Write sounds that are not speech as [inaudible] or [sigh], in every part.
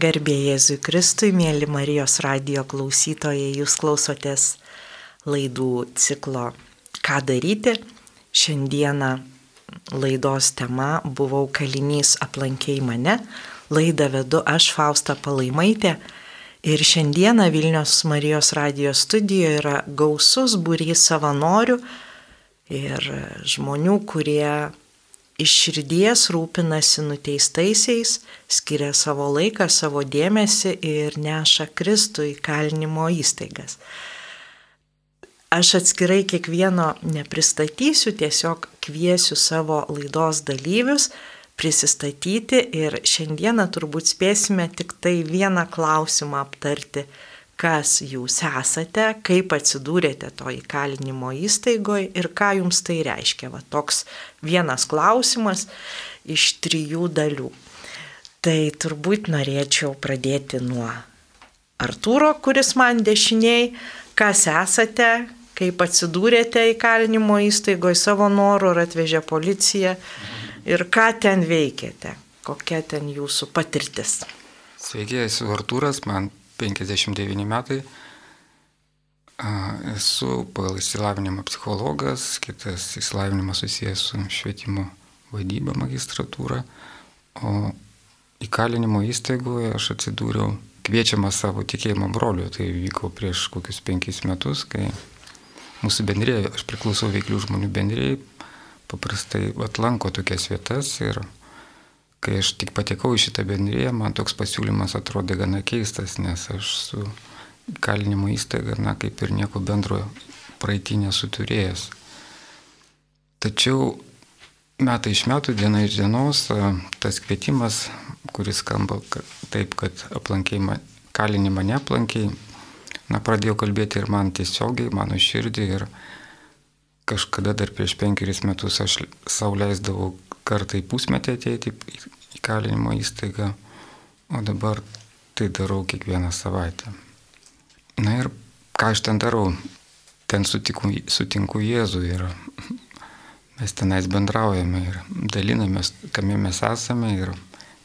Garbė Jėzui Kristui, mėly Marijos radio klausytojai, jūs klausotės laidų ciklo Ką daryti? Šiandieną laidos tema buvau kalinys aplankiai mane. Laidą vedu aš Fausta Palaimaitė. Ir šiandieną Vilnius Marijos radio studijoje yra gausus būrys savanorių ir žmonių, kurie iš širdies rūpinasi nuteistaisiais, skiria savo laiką, savo dėmesį ir neša Kristų į kalinimo įstaigas. Aš atskirai kiekvieno nepristatysiu, tiesiog kviesiu savo laidos dalyvius prisistatyti ir šiandieną turbūt spėsime tik tai vieną klausimą aptarti kas jūs esate, kaip atsidūrėte to įkalinimo įstaigoje ir ką jums tai reiškia. Va toks vienas klausimas iš trijų dalių. Tai turbūt norėčiau pradėti nuo Artūro, kuris man dešiniai, kas esate, kaip atsidūrėte įkalinimo įstaigoje savo norų ar atvežė policija ir ką ten veikėte, kokia ten jūsų patirtis. Sveiki, esu Artūras, man 59 metai. Esu pagal įsilavinimą psichologas, kitas įsilavinimas susijęs su švietimo vadyba magistratūra, o įkalinimo įstaigoje aš atsidūriau kviečiamas savo tikėjimo broliu. Tai vyko prieš kokius penkis metus, kai mūsų bendrėjai, aš priklausau veiklių žmonių bendrėjai, paprastai atlanko tokias vietas ir kai aš tik patekau į šitą bendriją, man toks pasiūlymas atrodė gana keistas, nes aš su kalinimo įstaiga, na, kaip ir nieko bendro praeitį nesuturėjęs. Tačiau metai iš metų, diena iš dienos, tas kvietimas, kuris skamba taip, kad aplankiai, kalinį mane aplankiai, na, pradėjo kalbėti ir man tiesiogiai, mano širdį ir kažkada dar prieš penkeris metus aš savo leisdavau kartą į pusmetį ateiti į kalinimo įstaigą, o dabar tai darau kiekvieną savaitę. Na ir ką aš ten darau? Ten sutinku, sutinku Jėzų ir [laughs] mes tenais bendraujame ir dalinamės, kame mes esame ir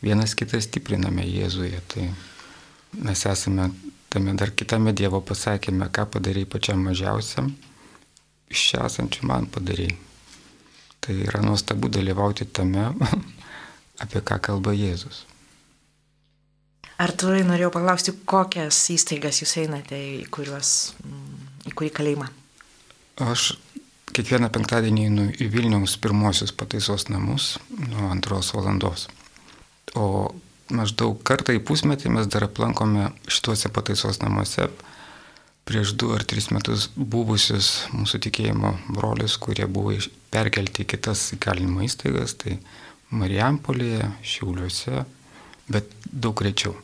vienas kitą stipriname Jėzuje. Tai mes esame tame dar kitame Dievo pasakėme, ką padarai pačiam mažiausiam, iš čia esančių man padarai. Tai yra nuostabu dalyvauti tame, [laughs] apie ką kalba Jėzus. Ar turai norėjau paklausti, kokias įstaigas jūs einate, į, kuriuos, į kurį kalėjimą? Aš kiekvieną penktadienį einu į Vilniaus pirmosius pataisos namus nuo antros valandos. O maždaug kartą į pusmetį mes dar aplankome šituose pataisos namuose prieš du ar tris metus buvusius mūsų tikėjimo brolius, kurie buvo perkelti į kitas įkalinimo įstaigas, tai Marijampolėje, Šiauliuose, bet daug rečiau.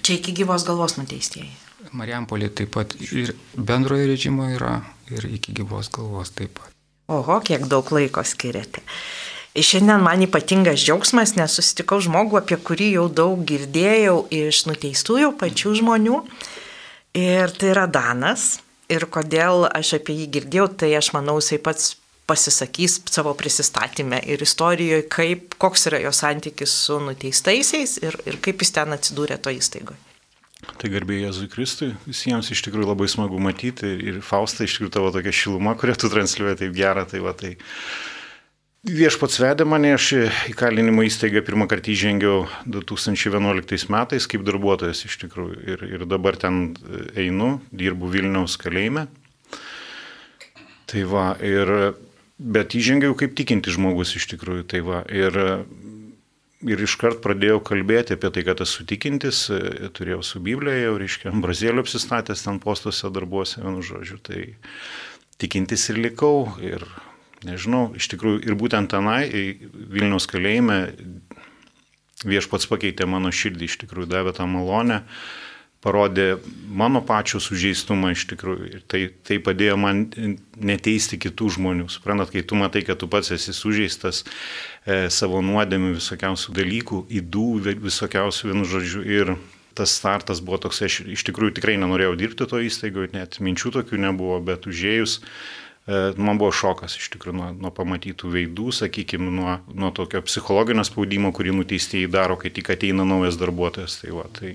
Čia iki gyvos galvos nuteistieji. Marijampolė taip pat ir bendrojo režimo yra, ir iki gyvos galvos taip pat. Oho, kiek daug laiko skiriate. Šiandien man ypatingas džiaugsmas, nes susitikau žmogų, apie kurį jau daug girdėjau iš nuteistųjų pačių žmonių. Ir tai yra Danas. Ir kodėl aš apie jį girdėjau, tai aš manau, jisai pats pasisakys savo prisistatymę ir istorijoje, kaip, koks yra jo santykis su nuteistaisiais ir, ir kaip jis ten atsidūrė to įstaigoje. Tai garbė Jėzui Kristui, visiems iš tikrųjų labai smagu matyti ir Faustą iš tikrųjų tavo tokia šiluma, kurią tu transliuoji taip gerą, tai va tai Viešpats vedė mane, aš į kalinimo įstaigą pirmą kartą įžengiau 2011 metais kaip darbuotojas iš tikrųjų ir, ir dabar ten einu, dirbu Vilniaus kalėjime. Tai va, ir, bet įžengiau kaip tikinti žmogus iš tikrųjų, tai va, ir, ir iškart pradėjau kalbėti apie tai, kad esu tikintis, turėjau su Biblija jau, reiškia, Brazėlio apsistatęs ten postuose darbuose, vienu žodžiu, tai tikintis ir likau. Ir, nežinau, iš tikrųjų ir būtent tenai, Vilniaus kalėjime, viešpats pakeitė mano širdį, iš tikrųjų davė tą malonę, parodė mano pačios sužeistumą iš tikrųjų. Ir tai, tai padėjo man neteisti kitų žmonių. Suprantat, kai tu matai, kad tu pats esi sužeistas e, savo nuodėmių visokiausių dalykų, įdų visokiausių vienu žodžiu. Ir tas startas buvo toks, aš iš tikrųjų tikrai nenorėjau dirbti to įstaigoje, net minčių tokių nebuvo, bet užėjus man buvo šokas iš tikrųjų nuo, nuo pamatytų veidų, sakykime, nuo, nuo tokio psichologinio spaudimo, kurį nuteistieji daro, kai tik ateina naujas darbuotojas. Tai, va, tai,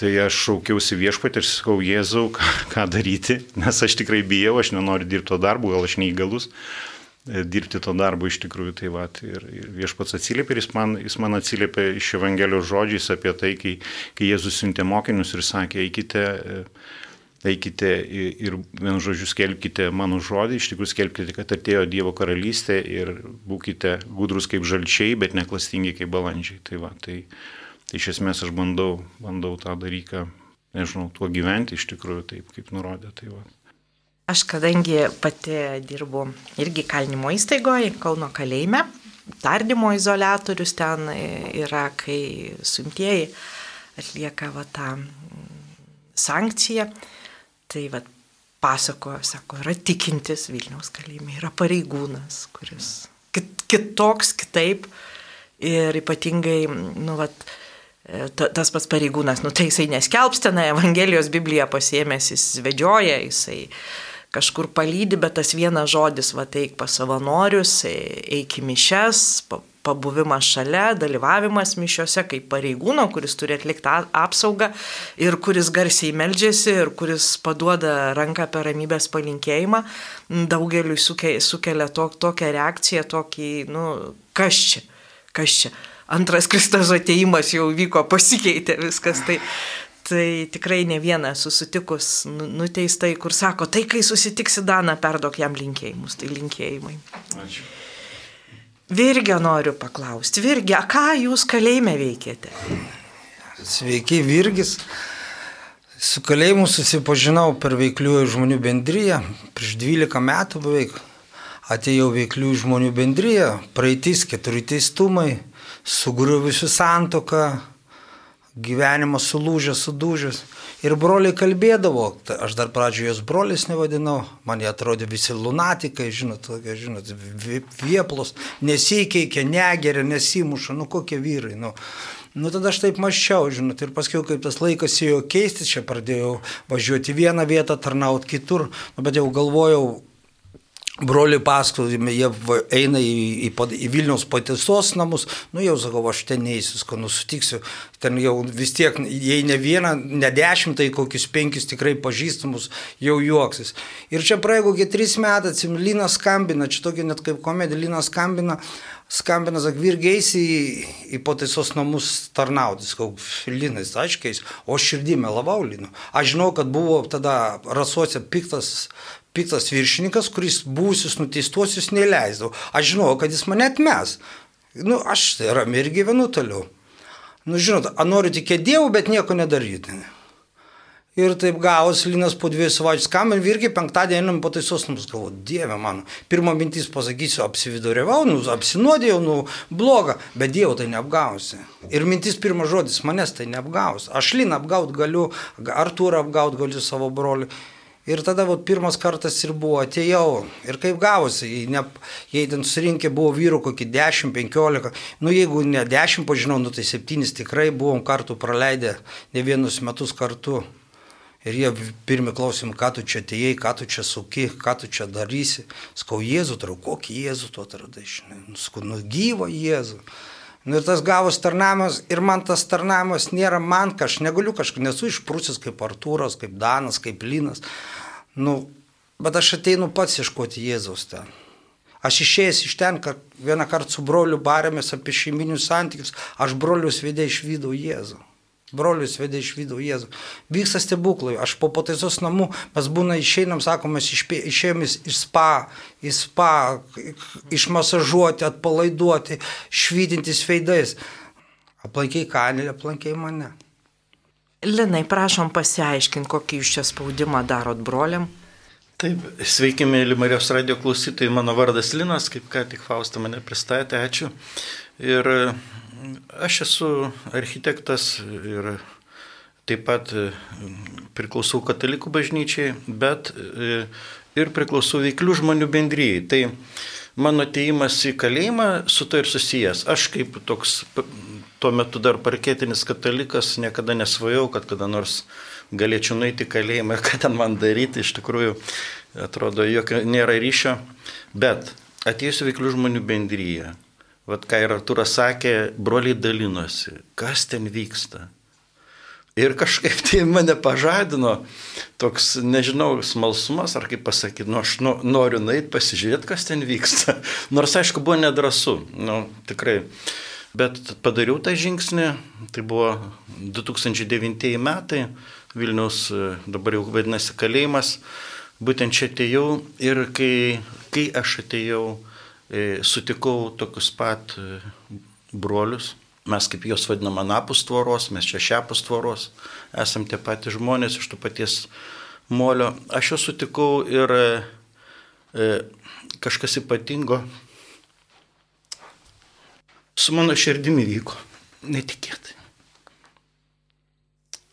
tai aš šaukiausi viešpatį ir sakau, Jėzau, ką, ką daryti, nes aš tikrai bijau, aš nenoriu dirbti to darbo, gal aš neįgalus e, dirbti to darbo iš tikrųjų. Tai va, ir, ir viešpats atsiliepė ir jis man, jis man atsiliepė iš Evangelijos žodžiais apie tai, kai, kai Jėzus siuntė mokinius ir sakė, eikite eikite ir vienu žodžiu skelbkite mano žodį, iš tikrųjų skelbkite, kad atėjo Dievo karalystė ir būkite gudrus kaip žalčiai, bet neklastingi kaip balandžiai. Tai, va, tai, tai iš esmės aš bandau, bandau tą dalyką, nežinau, tuo gyventi iš tikrųjų taip, kaip nurodė. Tai, va. Aš kadangi pati dirbu irgi kalinimo įstaigoje, Kauno kalėjime, tardymo izolatorius ten yra, kai suimtieji atlieka va, tą sankciją. Tai vad pasakojo, sako, yra tikintis Vilniaus kalėjime, yra pareigūnas, kuris kit, kitoks, kitaip. Ir ypatingai, nu, vat, e, tas pats pareigūnas, nu tai jisai neskelbstina, Evangelijos Bibliją pasiemęs, jis vedžioja, jisai kažkur palydi, bet tas vienas žodis, va teik pas savanorius, e, eik į mišes, pabuvimas šalia, dalyvavimas mišiuose kaip pareigūno, kuris turi atlikti apsaugą ir kuris garsiai meldžiasi ir kuris paduoda ranką per ramybės palinkėjimą, daugeliu sukelia to, tokią reakciją, tokį, nu, kas čia, kas čia. Antras Kristos ateimas jau vyko, pasikeitė viskas. Tai, tai tikrai ne vieną susitikus nu, nuteistai, kur sako, tai kai susitiksi Daną, perdok jam linkėjimus, tai linkėjimai. Ačiū. Virgio noriu paklausti. Virgio, ką jūs kalėjime veikėte? Sveiki, Virgis. Su kalėjimu susipažinau per veikliųjų žmonių bendryją. Prieš 12 metų beveik atėjau veikliųjų žmonių bendryją. Praeitis keturi teistumai, sugriuvusių santoką, gyvenimas sulūžęs, sudūžęs. Ir broliai kalbėdavo, aš dar pradžioje jos brolis nevadinau, man jie atrodė visi lunatikai, žinot, tokie, žinot, vieplos, nesikeikia, negeria, nesimuša, nu kokie vyrai, nu. Nu tada aš taip maščiau, žinot, ir paskui, kaip tas laikas ėjo keistis, čia pradėjau važiuoti vieną vietą, tarnauti kitur, nu, bet jau galvojau, Broliai pasakojami, jie eina į, į, į Vilniaus patiesos namus, nu jau sakau, aš ten neįsiu, ko nusutiksiu, ten jau vis tiek, jei ne vieną, ne dešimt, tai kokius penkis tikrai pažįstamus jau juoksis. Ir čia praėjo kokie trys metai, atsim, Linas skambina, čia tokia net kaip komedija, Linas skambina, skambina, sak, virgiais į, į pataisos namus tarnautis, sakau, Linas, aiškiai, o širdį melavau Linu. Aš žinau, kad buvo tada rasuose piktas piktas viršininkas, kuris būsius nuteistuosius neįleisdavo. Aš žinojau, kad jis mane atmes. Nu, aš tai ramiai ir gyvenu toliau. Nu, žinot, noriu tikėti Dievu, bet nieko nedaryti. Ir taip gavos Linas po dviejų savaičių skambin, irgi penktadienį einam po taisos namus, galvo, Dieve mano. Pirma mintis pasakysiu, apsividuriavau, nu, apsinuodėjau, nu, bloga, bet Dievo tai neapgausi. Ir mintis pirmas žodis, manęs tai neapgaus. Aš Liną apgaut galiu, Artūrą apgaut galiu savo broliu. Ir tada vat, pirmas kartas ir buvo, atėjau. Ir kaip gavosi, jei, ne, jei ten surinkė buvo vyrų kokį 10-15, nu jeigu ne 10 pažinau, nu tai 7 tikrai buvom kartu praleidę ne vienus metus kartu. Ir jie pirmi klausim, ką tu čia atėjai, ką tu čia suki, ką tu čia darysi. Skau, Jėzų, turiu, kokį Jėzų tu atradai, žinai. Nu, skau, nu gyvą Jėzų. Nu, ir tas gavos tarnavimas, ir man tas tarnavimas nėra man, aš negaliu kažkaip, nesu išprūsis kaip Artūras, kaip Danas, kaip Linas. Nu, bet aš ateinu pats ieškoti Jėzaus ten. Aš išėjęs iš ten, kad vieną kartą su broliu barėmės apie šeiminius santykius, aš brolius vedė išvydau Jėzų. Brolius vedė iš vidų Jėzų. Vyksta stebuklai. Aš po pataisos namų, mes būna išeinam, sakom, mes išėjom iš spa, į spa, išmasažuoti, atpalaiduoti, švytintis veidais. Aplankiai kanelį, aplankiai mane. Linai, prašom pasiaiškinti, kokį jūs čia spaudimą darot broliam. Taip, sveiki, mėly Marijos radio klausytojai, mano vardas Linas, kaip ką tik Fausta mane pristatė, ačiū. Ir Aš esu architektas ir taip pat e, priklausau katalikų bažnyčiai, bet e, ir priklausau veiklių žmonių bendryjai. Tai mano ateimas į kalėjimą su to ir susijęs. Aš kaip toks tuo metu dar parketinis katalikas, niekada nesvajau, kad kada nors galėčiau nueiti į kalėjimą ir [laughs] ką ten man daryti, iš tikrųjų atrodo, jokio nėra ryšio. Bet atėjusiu veiklių žmonių bendryje, vad ką ir Arturas sakė, broliai dalinosi, kas ten vyksta. Ir kažkaip tai mane pažadino toks, nežinau, smalsumas, ar kaip pasakyti, nu aš nu, noriu nueiti pasižiūrėti, kas ten vyksta. [laughs] Nors aišku, buvo nedrasu, nu tikrai. Bet padariau tą žingsnį, tai buvo 2009 metai, Vilnius dabar jau vadinasi kalėjimas, būtent čia atėjau ir kai, kai aš atėjau, e, sutikau tokius pat e, brolius mes kaip juos vadinam anapus tvoros, mes čia šiapus tvoros, esam tie patys žmonės iš to paties molio. Aš juos sutikau ir e, kažkas ypatingo su mano širdimi vyko, netikėtai.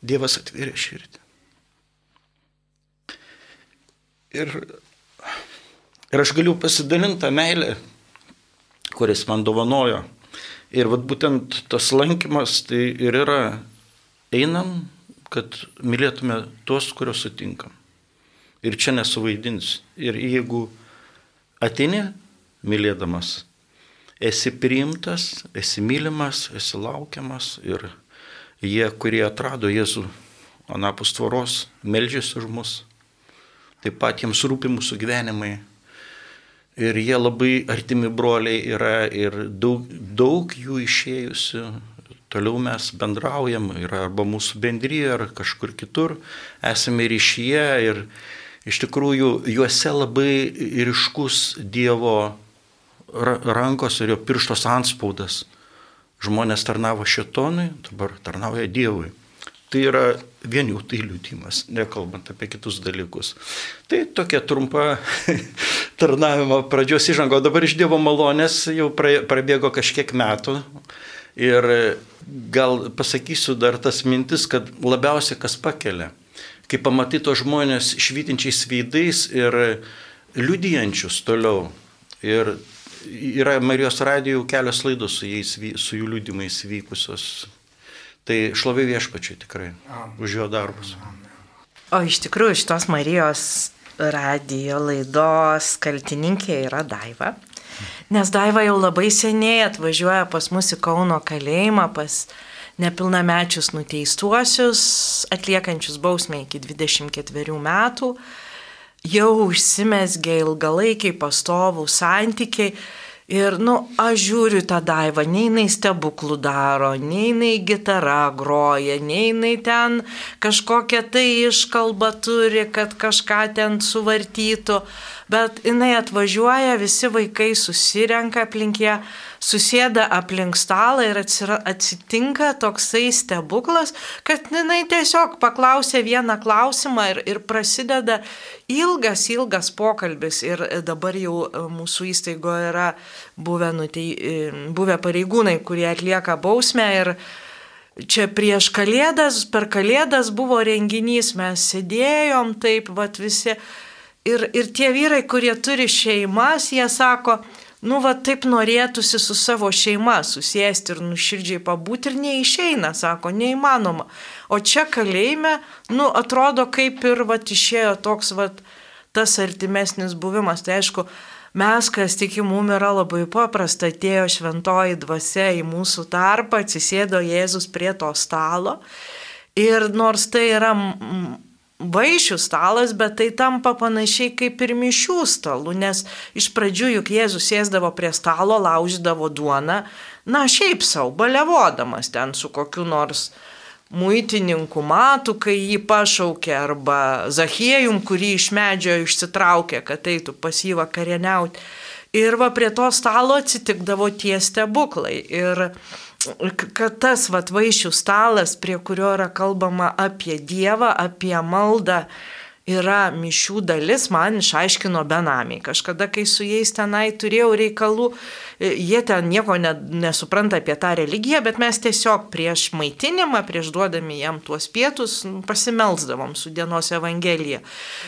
Dievas atvėrė širdį. Ir, ir aš galiu pasidalinti tą meilę, kuris man dovanojo Ir vat būtent tas lankymas tai ir yra einam, kad mylėtume tuos, kuriuos sutinkam. Ir čia nesuvaidins. Ir jeigu atini mylėdamas, esi priimtas, esi mylimas, esi laukiamas ir jie, kurie atrado Jėzų anapus tvoros, melžiasi už mus, taip pat jiems rūpi mūsų gyvenimai Ir jie labai artimi broliai yra ir daug, daug jų išėjusių. Toliau mes bendraujam ir arba mūsų bendryje, ar kažkur kitur esame ryšyje ir iš tikrųjų juose labai ryškus Dievo rankos ir jo pirštos anspaudas. Žmonės tarnavo šetonui, dabar tarnauja Dievui. Tai yra vien jau tai liūdimas, nekalbant apie kitus dalykus. Tai tokia trumpa [laughs] tarnavimo pradžios įžango. Dabar iš Dievo malonės jau prabėgo kažkiek metų. Ir gal pasakysiu dar tas mintis, kad labiausiai kas pakelia. Kai pamatai tos žmonės švytinčiais veidais ir liudijančius toliau. Ir yra Marijos radijų kelios laidos su, jais, su jų liudimais vykusios Tai šlovė viešpačiai tikrai Amen. už jo darbus. Amen. O iš tikrųjų šitos Marijos radijo laidos kaltininkė yra Daiva. Nes Daiva jau labai seniai atvažiuoja pas mus į Kauno kalėjimą, pas nepilnamečius nuteistuosius, atliekančius bausmę iki 24 metų. Jau užsimesgė ilgalaikiai pastovų santykiai Ir, nu, aš žiūriu tą daivą, nei jinai stebuklų daro, nei jinai gitara groja, nei jinai ten kažkokią tai iškalbą turi, kad kažką ten suvartytų, bet jinai atvažiuoja, visi vaikai susirenka aplink ją susėda aplink stalą ir atsitinka toksai stebuklas, kad jinai tiesiog paklausė vieną klausimą ir, ir prasideda ilgas, ilgas pokalbis. Ir dabar jau e, mūsų įstaigoje yra buvę, nutei, e, buvę pareigūnai, kurie atlieka bausmę ir Čia prieš kalėdas, per kalėdas buvo renginys, mes sėdėjom taip, vat visi. Ir, ir tie vyrai, kurie turi šeimas, jie sako, nu va taip norėtųsi su savo šeima susėsti ir nuširdžiai pabūti ir neišeina, sako, neįmanoma. O čia kalėjime, nu atrodo kaip ir va išėjo toks va tas artimesnis buvimas. Tai aišku, mes, kas tikim, mum yra labai paprasta, atėjo šventoji dvasia į mūsų tarpą, atsisėdo Jėzus prie to stalo. Ir nors tai yra vaišių stalas, bet tai tampa panašiai kaip ir mišių stalu, nes iš pradžių juk Jėzus sėsdavo prie stalo, laužydavo duoną, na šiaip savo, balevodamas ten su kokiu nors muitininku matu, kai jį pašaukė, arba Zachiejum, kurį iš medžio išsitraukė, kad eitų pas jį vakarieniauti. Ir va prie to stalo atsitikdavo tie stebuklai. Ir kad tas vat vaišių stalas, prie kurio yra kalbama apie Dievą, apie maldą yra mišių dalis, man išaiškino benamiai. Kažkada, kai su jais tenai turėjau reikalų, e, jie ten nieko ne, nesupranta apie tą religiją, bet mes tiesiog prieš maitinimą, prieš duodami jam tuos pietus, pasimelsdavom su dienos evangelija.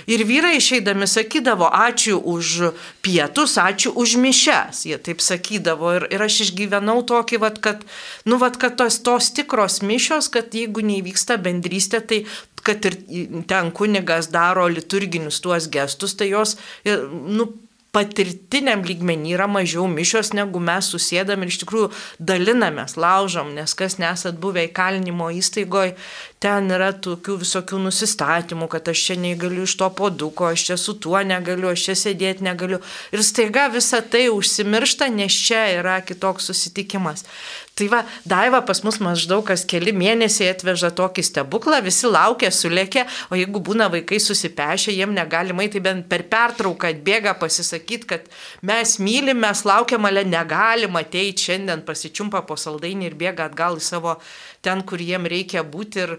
Ir vyrai išeidami sakydavo, ačiū už pietus, ačiū už mišes. Jie taip sakydavo. Ir, ir aš išgyvenau tokį, vat, kad, nu, vat, kad tos, tos tikros mišios, kad jeigu neįvyksta bendrystė, tai kad ir ten kunigas daro liturginius tuos gestus, tai jos, nu, patirtiniam lygmenį yra mažiau mišios, negu mes susėdam ir iš tikrųjų dalinamės, laužom, nes kas nesat buvę įkalinimo įstaigoje, ten yra tokių visokių nusistatymų, kad aš čia neįgaliu iš to poduko, aš čia su tuo negaliu, aš čia sėdėti negaliu. Ir staiga visa tai užsimiršta, nes čia yra kitoks susitikimas. Tai va, Daiva pas mus maždaug kas keli mėnesiai atveža tokį stebuklą, visi laukia, sulėkia, o jeigu būna vaikai susipešę, jiem negalima, tai bent per pertrauką atbėga pasisakyti, kad mes mylim, mes laukiam, ale negalima ateiti šiandien pasičiumpa po saldainį ir bėga atgal į savo ten, kur jiem reikia būti. Ir,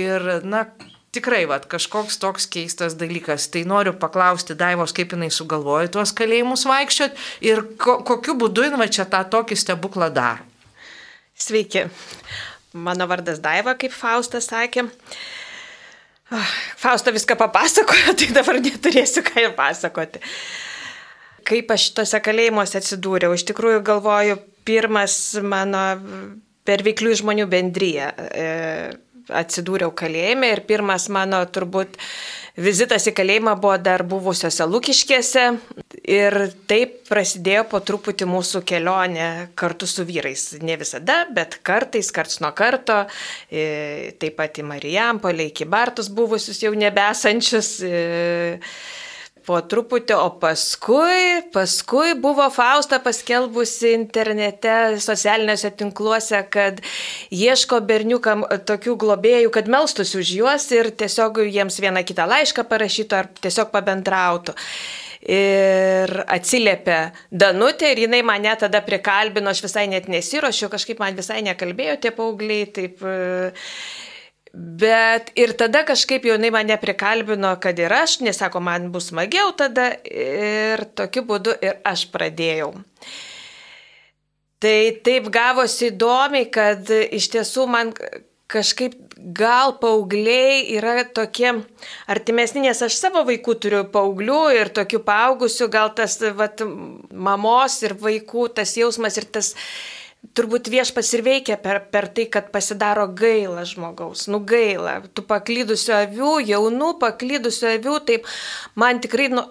ir na, tikrai, va, kažkoks toks keistas dalykas. Tai noriu paklausti Daivos, kaip jinai sugalvoja tuos kalėjimus vaikščiot ir ko, kokiu būdu jinai čia tą tokį stebuklą daro. Sveiki. Mano vardas Daiva, kaip Faustas sakė. Ah, Fausta viską papasakojo, [laughs] tai dabar neturėsiu ką ir pasakoti. Kaip aš šitose kalėjimuose atsidūriau, iš tikrųjų galvoju, pirmas mano per veiklių žmonių bendryje atsidūriau kalėjime ir pirmas mano turbūt vizitas į kalėjimą buvo dar buvusiose Lukiškėse ir taip prasidėjo po truputį mūsų kelionė kartu su vyrais. Ne visada, bet kartais, karts nuo karto, e, taip pat į Marijampolę, iki Bartus buvusius jau nebesančius. E, po truputį, o paskui, paskui buvo Fausta paskelbusi internete, socialiniuose tinkluose, kad ieško berniukam tokių globėjų, kad melstųsi už juos ir tiesiog jiems vieną kitą laišką parašytų ar tiesiog pabendrautų. Ir atsiliepė Danutė ir jinai mane tada prikalbino, aš visai net nesiuošiu, kažkaip man visai nekalbėjo tie paaugliai, taip Bet ir tada kažkaip jaunai mane prikalbino, kad ir aš, nesako, man bus smagiau tada ir tokiu būdu ir aš pradėjau. Tai taip gavosi įdomiai, kad iš tiesų man kažkaip gal paaugliai yra tokie artimesni, nes aš savo vaikų turiu paauglių ir tokių paaugusių, gal tas vat, mamos ir vaikų tas jausmas ir tas turbūt viešpas ir veikia per, per tai, kad pasidaro gaila žmogaus, nu gaila, tų paklydusių avių, jaunų paklydusių avių, taip man tikrai, nu,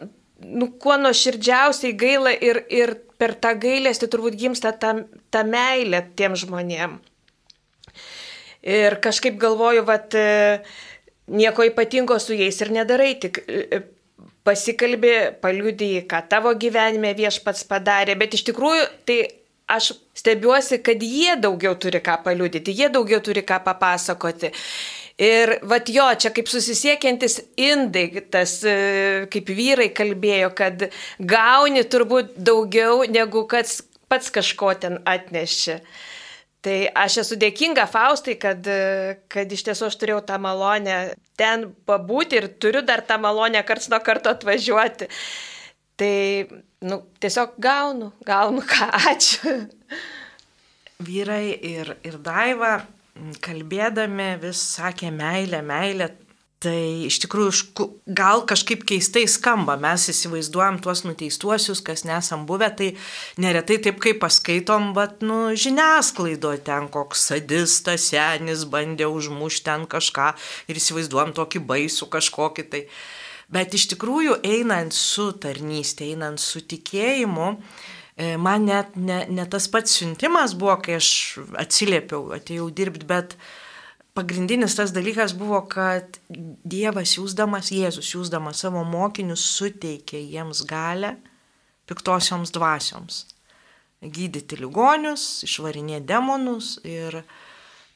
nu kuo nuoširdžiausiai gaila ir, ir per tą gailestį turbūt gimsta ta, ta meilė tiem žmonėm. Ir kažkaip galvoju, kad nieko ypatingo su jais ir nedarai, tik e, pasikalbė, paliudėjai, ką tavo gyvenime viešpats padarė, bet iš tikrųjų tai aš stebiuosi, kad jie daugiau turi ką paliudyti, jie daugiau turi ką papasakoti. Ir vat jo, čia kaip susisiekiantis indai, tas e, kaip vyrai kalbėjo, kad gauni turbūt daugiau negu kad pats kažko ten atnešė. Tai aš esu dėkinga Faustai, kad, kad iš tiesų aš turėjau tą malonę ten pabūti ir turiu dar tą malonę karts nuo karto atvažiuoti. Tai nu, tiesiog gaunu, gaunu ką, ačiū. Vyrai ir, ir Daiva, kalbėdami, vis sakė meilė, meilė. Tai iš tikrųjų gal kažkaip keistai skamba, mes įsivaizduojam tuos nuteistuosius, kas nesam buvę, tai neretai taip kaip paskaitom, bet, nu, žiniasklaido ten koks sadistas, senis bandė užmušti ten kažką ir įsivaizduojam tokį baisų kažkokį tai. Uh, Bet iš tikrųjų, einant su tarnystė, einant su tikėjimu, e, man net ne, ne tas pats siuntimas buvo, kai aš atsiliepiau, atėjau dirbti, bet pagrindinis tas dalykas buvo, kad Dievas jūsdamas, Jėzus jūsdamas savo mokinius suteikė jiems galę piktosioms dvasioms. Gydyti ligonius, išvarinėti demonus ir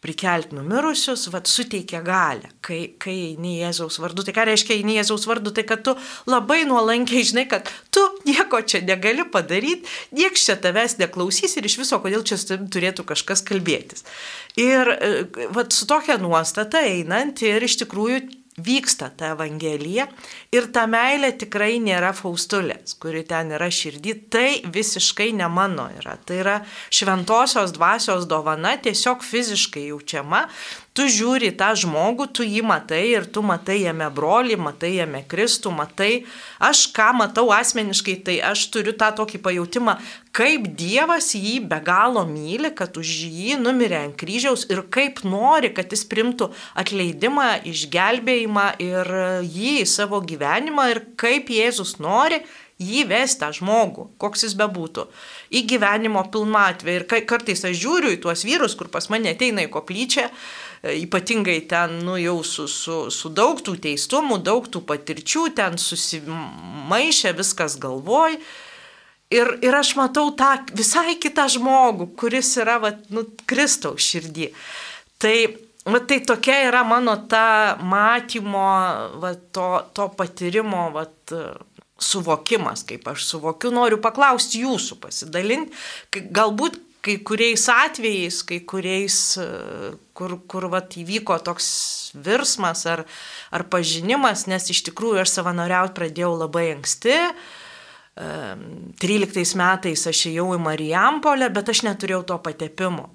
prikelti numirusius, vad suteikia galę, kai, kai eini Jėzaus vardu. Tai ką reiškia eini Jėzaus vardu? Tai kad tu labai nuolankiai žinai, kad tu nieko čia negali padaryti, nieks čia tavęs neklausys ir iš viso, kodėl čia turėtų kažkas kalbėtis. Ir e, vad su tokia nuostata einant ir iš tikrųjų vyksta ta Evangelija ir ta meilė tikrai nėra faustulės, kuri ten yra širdį, tai visiškai ne mano yra. Tai yra šventosios dvasios dovana, tiesiog fiziškai jaučiama, tu žiūri tą žmogų, tu jį matai ir tu matai jame brolį, matai jame Kristų, matai, aš ką matau asmeniškai, tai aš turiu tą tokį pajūtimą, kaip Dievas jį be galo myli, kad už jį numirė ant kryžiaus ir kaip nori, kad jis primtų atleidimą, išgelbėjimą ir jį į savo gyvenimą ir kaip Jėzus nori jį vesti tą žmogų, koks jis bebūtų, į gyvenimo pilnatvę. Ir kartais aš žiūriu į tuos vyrus, kur pas mane ateina į koplyčią, ypatingai ten, nu jau su, su, su daug tų teistumų, daug tų patirčių, ten susimaišė viskas galvoj. Ir, ir aš matau tą visai kitą žmogų, kuris yra, va, nu, Kristaus širdį. Tai, va, tai tokia yra mano ta matymo, va, to, to patyrimo, va, suvokimas, kaip aš suvokiu, noriu paklausti jūsų, pasidalinti, galbūt kai kuriais atvejais, kai kuriais, kur, kur vat, įvyko toks virsmas ar, ar pažinimas, nes iš tikrųjų aš savanoriauti pradėjau labai anksti. 13 metais aš ėjau į Marijampolę, bet aš neturėjau to patepimo.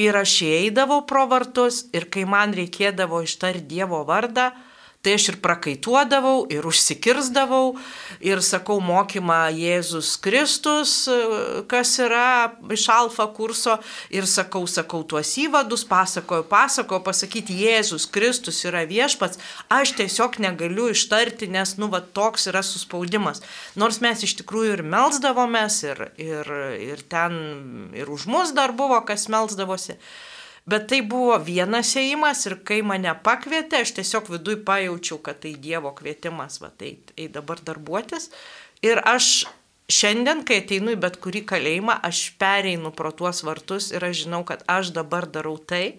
Ir aš įeidavau pro vartus ir kai man reikėdavo ištarti Dievo vardą, Tai aš ir prakaituodavau, ir užsikirzdavau, ir sakau mokymą Jėzus Kristus, kas yra iš alfa kurso, ir sakau, sakau tuos įvadus, pasakoju, pasakoju, pasakyti Jėzus Kristus yra viešpats, aš tiesiog negaliu ištarti, nes, nu, va, toks yra suspaudimas. Nors mes iš tikrųjų ir melzdavomės, ir, ir, ir ten, ir už mus dar buvo, kas melzdavosi. Bet tai buvo vienas ėjimas ir kai mane pakvietė, aš tiesiog vidui pajaučiau, kad tai Dievo kvietimas, va tai ei dabar darbuotis. Ir aš šiandien, kai ateinu į bet kurį kalėjimą, aš pereinu pro tuos vartus ir aš žinau, kad aš dabar darau tai,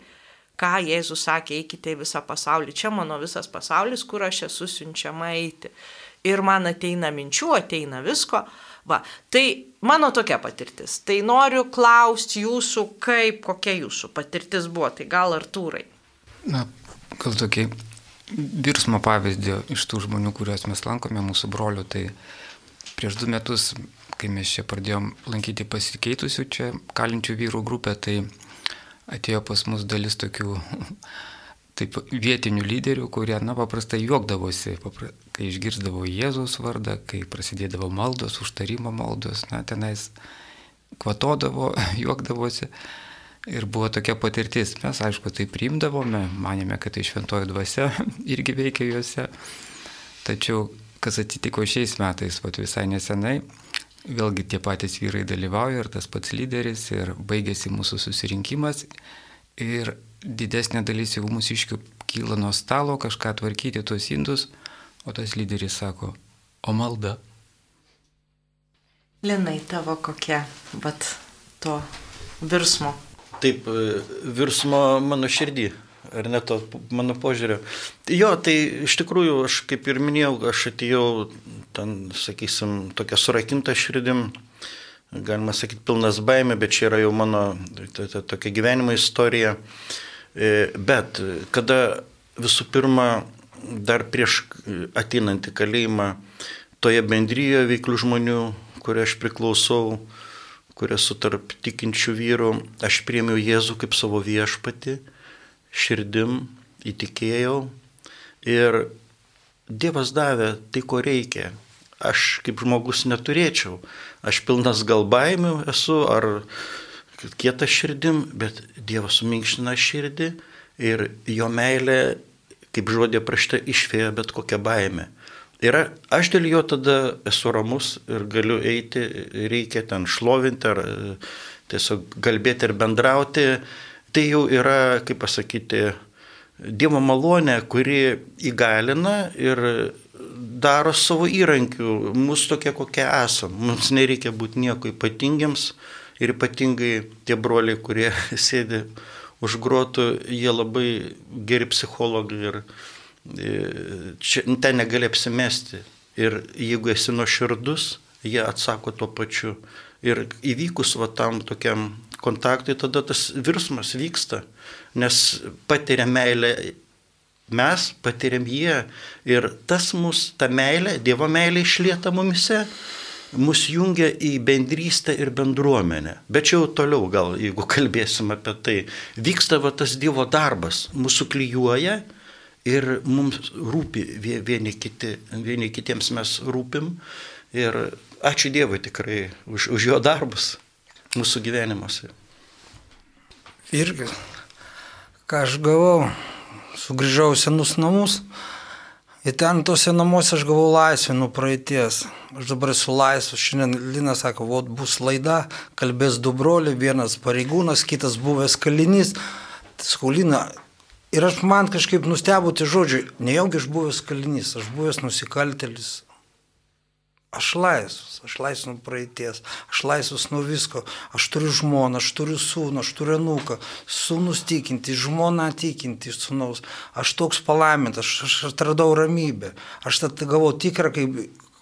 ką Jėzus sakė, eikite į visą pasaulį. Čia mano visas pasaulis, kur aš esu siunčiama eiti. Ir man ateina minčių, ateina visko. Va, tai mano tokia patirtis. Tai noriu klausti jūsų, kaip, kokia jūsų patirtis buvo. Tai gal Artūrai? Na, gal tokį virsmo pavyzdį iš tų žmonių, kuriuos mes lankome, mūsų brolių. Tai prieš du metus, kai mes čia pradėjom lankyti pasikeitusių čia kalinčių vyrų grupę, tai atėjo pas mus dalis tokių taip vietinių lyderių, kurie, na, paprastai juokdavosi, papra, kai išgirdavo Jėzaus vardą, kai prasidėdavo maldos, užtarimo maldos, na, tenais kvatodavo, [laughs] juokdavosi. Ir buvo tokia patirtis. Mes, aišku, tai priimdavome, manėme, kad tai šventoji dvasia [laughs] irgi veikia juose. Tačiau, kas atsitiko šiais metais, vat visai nesenai, vėlgi tie patys vyrai dalyvauja ir tas pats lyderis ir baigėsi mūsų susirinkimas. Ir didesnė dalis jau mūsiškių kyla nuo stalo kažką tvarkyti tuos indus, o tas lyderis sako, o malda. Linai, tavo kokia, bet to virsmo. Taip, e, virsmo mano širdį, ar ne to mano požiūrio. Jo, tai iš tikrųjų, aš kaip ir minėjau, aš atėjau ten, sakysim, tokia surakinta širdim, galima sakyti, pilnas baimė, bet čia yra jau mano tokia gyvenimo istorija. E, bet kada visų pirma, dar prieš ateinant į kalėjimą, toje bendryjoje veiklių žmonių, kurie aš priklausau, kurie esu tarp tikinčių vyrų, aš priemiau Jėzų kaip savo viešpati, širdim įtikėjau ir Dievas davė tai, ko reikia. Aš kaip žmogus neturėčiau. Aš pilnas gal baimių esu ar kietą širdim, bet Dievas suminkština širdį ir jo meilė, kaip žodė prašta, išvėja bet kokią baimę. Ir aš dėl jo tada esu ramus ir galiu eiti, reikia ten šlovinti ar e, tiesiog kalbėti ir bendrauti. Tai jau yra, kaip pasakyti, Dievo malonė, kuri įgalina ir daro savo įrankių, mūsų tokie kokie esame. Mums nereikia būti nieko ypatingiams, Ir ypatingai tie broliai, kurie [laughs] sėdi už grotų, jie labai geri psichologai ir e, čia, ten negali apsimesti. Ir jeigu esi nuoširdus, jie atsako tuo pačiu. Ir įvykus va tam tokiam kontaktui, tada tas virsmas vyksta, nes patiria meilę mes patiriam jie. Ir tas mus, ta meilė, Dievo meilė išlieta mumise, mus jungia į bendrystę ir bendruomenę. Bet čia jau toliau gal, jeigu kalbėsim apie tai, vyksta va tas Dievo darbas, mūsų klyjuoja ir mums rūpi vieni, kiti, vieni kitiems mes rūpim. Ir ačiū Dievui tikrai už, už jo darbus mūsų gyvenimuose. Irgi, ką aš gavau, sugrįžau senus namus, Ir ten tose namuose aš gavau laisvę nuo praeities. Aš dabar esu laisvas. Šiandien Lina sako, vot bus laida, kalbės du broliai, vienas pareigūnas, kitas buvęs kalinys. Sakau, Lina, ir aš man kažkaip nustebau tie žodžiai, nejaugi aš buvęs kalinys, aš buvęs nusikaltelis, Aš laisvas, aš laisvas nuo praeities, aš laisvas nuo visko, aš turiu žmoną, aš turiu sūnų, aš turiu nuką, sūnus tikinti, žmona tikinti iš sūnaus, aš toks palaimintas, aš, aš atradau ramybę, aš tada gavau tikrą, kaip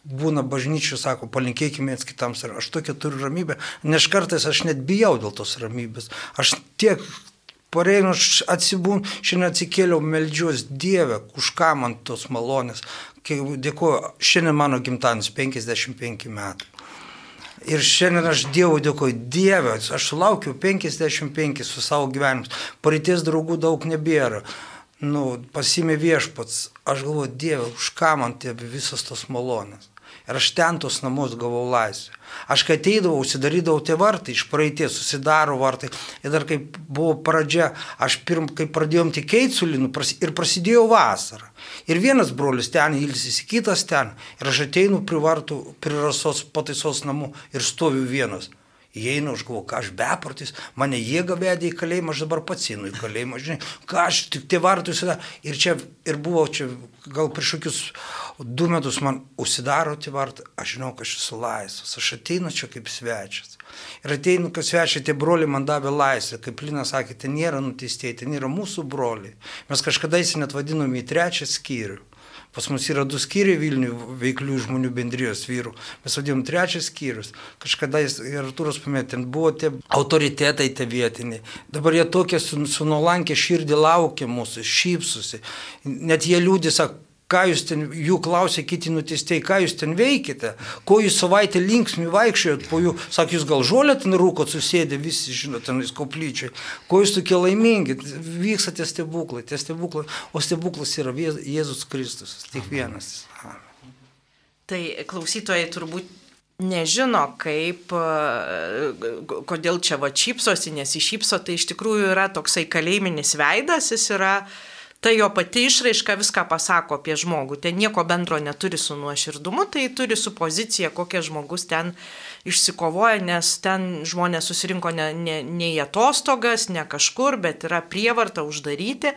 būna bažnyčių, sako, palinkėkime viens kitams, aš tokia turiu ramybę, nes kartais aš net bijau dėl tos ramybės, aš tiek Pareinu, aš atsibūn, šiandien atsikėliau, meldžiuos Dievę, už ką man tos malonės. Dėkuoju, šiandien mano gimtadienis 55 metų. Ir šiandien aš Dievui dėkoju, Dieve, aš sulaukiu 55 su savo gyvenimu, pareities draugų daug nebėra. Nu, pasimė viešpats, aš galvoju, Dieve, už ką man tie visos tos malonės. Ir aš ten tos namus gavau laisvę. Aš kai ateidavau, užsidarydavau tie vartai, iš praeities susidaro vartai. Ir dar kai buvo pradžia, aš pirm, kai pradėjom tikėti su Linu ir prasidėjo vasara. Ir vienas brolius ten ilsisi, kitas ten. Ir aš ateinu prie vartų, prie rasos pataisos namų ir stoviu vienas. Įeinu, aš galvoju, ką aš beprotis, mane jėga vedė į kalėjimą, aš dabar pats einu į kalėjimą, žinai, ką aš tik tie visada. Ir čia, ir buvo čia, gal prieš kokius du metus man užsidaro tie vartai, aš žinau, kad aš esu laisvas, aš ateinu čia kaip svečias. Ir ateinu, kad svečiai, tie broliai man davė laisvę, kaip Lina sakė, ten nėra nuteistieji, ten yra mūsų broliai. Mes kažkada įsi net vadinome į trečią skyrių. Pas mus yra du skyriai Vilnių veiklių žmonių bendrijos vyrų. Mes vadinam trečias skyrius. Kažkada jis, ir Artūras pametė, ten buvo tie autoritetai tie vietiniai. Dabar jie tokie su, su širdį laukia mūsų, šypsusi. Net jie liūdį, sako, ką jūs ten, jų klausė kiti nuteistėjai, ką jūs ten veikite, ko jūs savaitę linksmi vaikščiojot, po jų, sak, jūs gal žolę ten rūkot susėdė, visi žino, ten jūs koplyčiai, ko jūs tokie laimingi, vyksta tie stebuklai, tie stebuklai, o stebuklas yra Jėzus Kristus, tik vienas. Tai klausytojai turbūt nežino, kaip, kodėl čia va šypsosi, nesišypso, tai iš tikrųjų yra toksai kalėjiminis veidas, jis yra uh, ta jo pati išraiška viską pasako apie žmogų. Ten nieko bendro neturi su nuoširdumu, tai turi su pozicija, kokia žmogus ten išsikovoja, nes ten žmonės susirinko ne, ne, ne į atostogas, ne kažkur, bet yra prievarta uždaryti.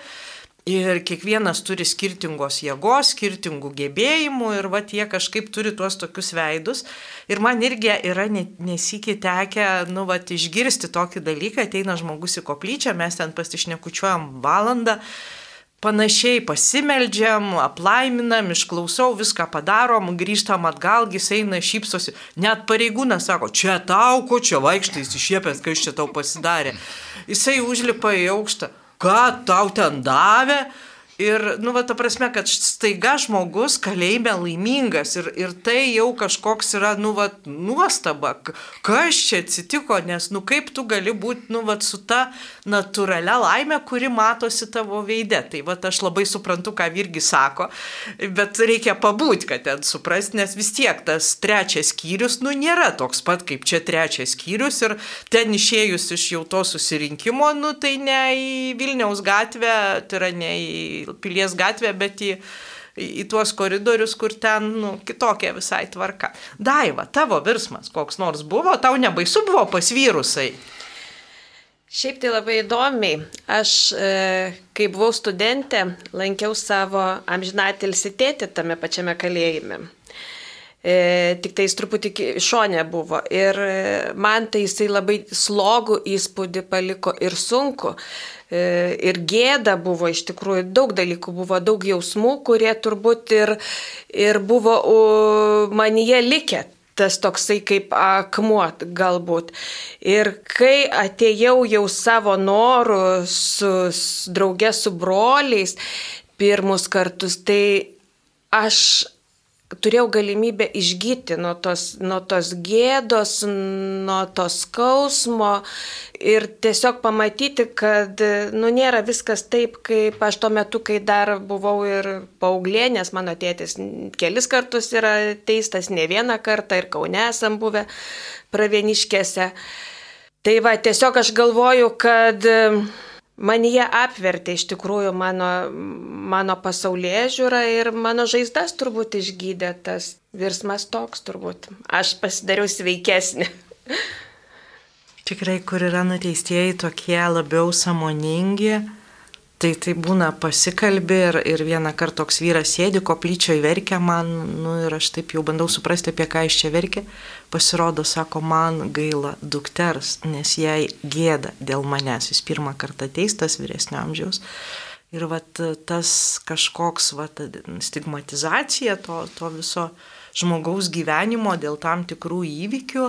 Ir kiekvienas turi skirtingos jėgos, skirtingų gebėjimų ir va tie kažkaip turi tuos tokius veidus. Ir man irgi yra nesikį tekę, nu, va, išgirsti tokį dalyką, ateina žmogus į koplyčią, mes ten pasišnekučiuojam valandą panašiai pasimeldžiam, aplaiminam, išklausau, viską padarom, grįžtam atgal, jis eina šypsosi. Net pareigūnas sako, čia tau, ko čia vaikštai, įsišiepęs, kai čia tau pasidarė. Jisai užlipa į aukštą. Ką tau ten davė? Ir, nu, va, ta prasme, kad staiga žmogus kalėjime laimingas ir, ir tai jau kažkoks yra, nu, va, nuostaba, kas čia atsitiko, nes, nu, kaip tu gali būti, nu, va, su ta natūralia laime, kuri matosi tavo veide. Tai, va, aš labai suprantu, ką irgi sako, bet reikia pabūti, kad ten suprast, nes vis tiek tas trečias skyrius, nu, nėra toks pat kaip čia trečias skyrius ir ten išėjus iš jau to susirinkimo, nu, tai ne į Vilniaus gatvę, tai yra ne į pilies gatvę, bet į, į tuos koridorius, kur ten nu, kitokia visai tvarka. Daiva, tavo virsmas koks nors buvo, tau nebaisu buvo pas vyrusai? Šiaip tai labai įdomiai. Aš, e, kai buvau studentė, lankiau savo amžinatilsi tėtį tame pačiame kalėjime. E, tik tai jis truputį šonė buvo. Ir e, man tai jisai labai slogų įspūdį paliko ir sunku. E, ir gėda buvo iš tikrųjų, daug dalykų buvo, daug jausmų, kurie turbūt ir, ir buvo manyje likę tas toksai kaip akmuo galbūt. Ir kai atėjau jau savo norų su, su draugė su broliais, pirmus kartus, tai aš turėjau galimybę išgyti nuo tos, nuo tos gėdos, nuo to skausmo ir tiesiog pamatyti, kad nu, nėra viskas taip, kaip aš tuo metu, kai dar buvau ir paauglė, nes mano tėtis kelis kartus yra teistas, ne vieną kartą ir kaune esam buvę pravieniškėse. Tai va, tiesiog aš galvoju, kad man jie apvertė iš tikrųjų mano, mano pasaulyje žiūrą ir mano žaizdas turbūt išgydė tas virsmas toks turbūt. Aš pasidariau sveikesnė. Tikrai, kur yra nuteistieji tokie labiau samoningi, Tai tai būna pasikalbė ir, ir vieną kartą toks vyras sėdi, koplyčioje verkia man, nu, ir aš taip jau bandau suprasti, apie ką iš čia verkia. Pasirodo, sako, man gaila dukters, nes jai gėda dėl manęs. Jis pirmą kartą teistas vyresnio amžiaus. Ir vat, tas kažkoks vat, stigmatizacija to, to viso žmogaus gyvenimo dėl tam tikrų įvykių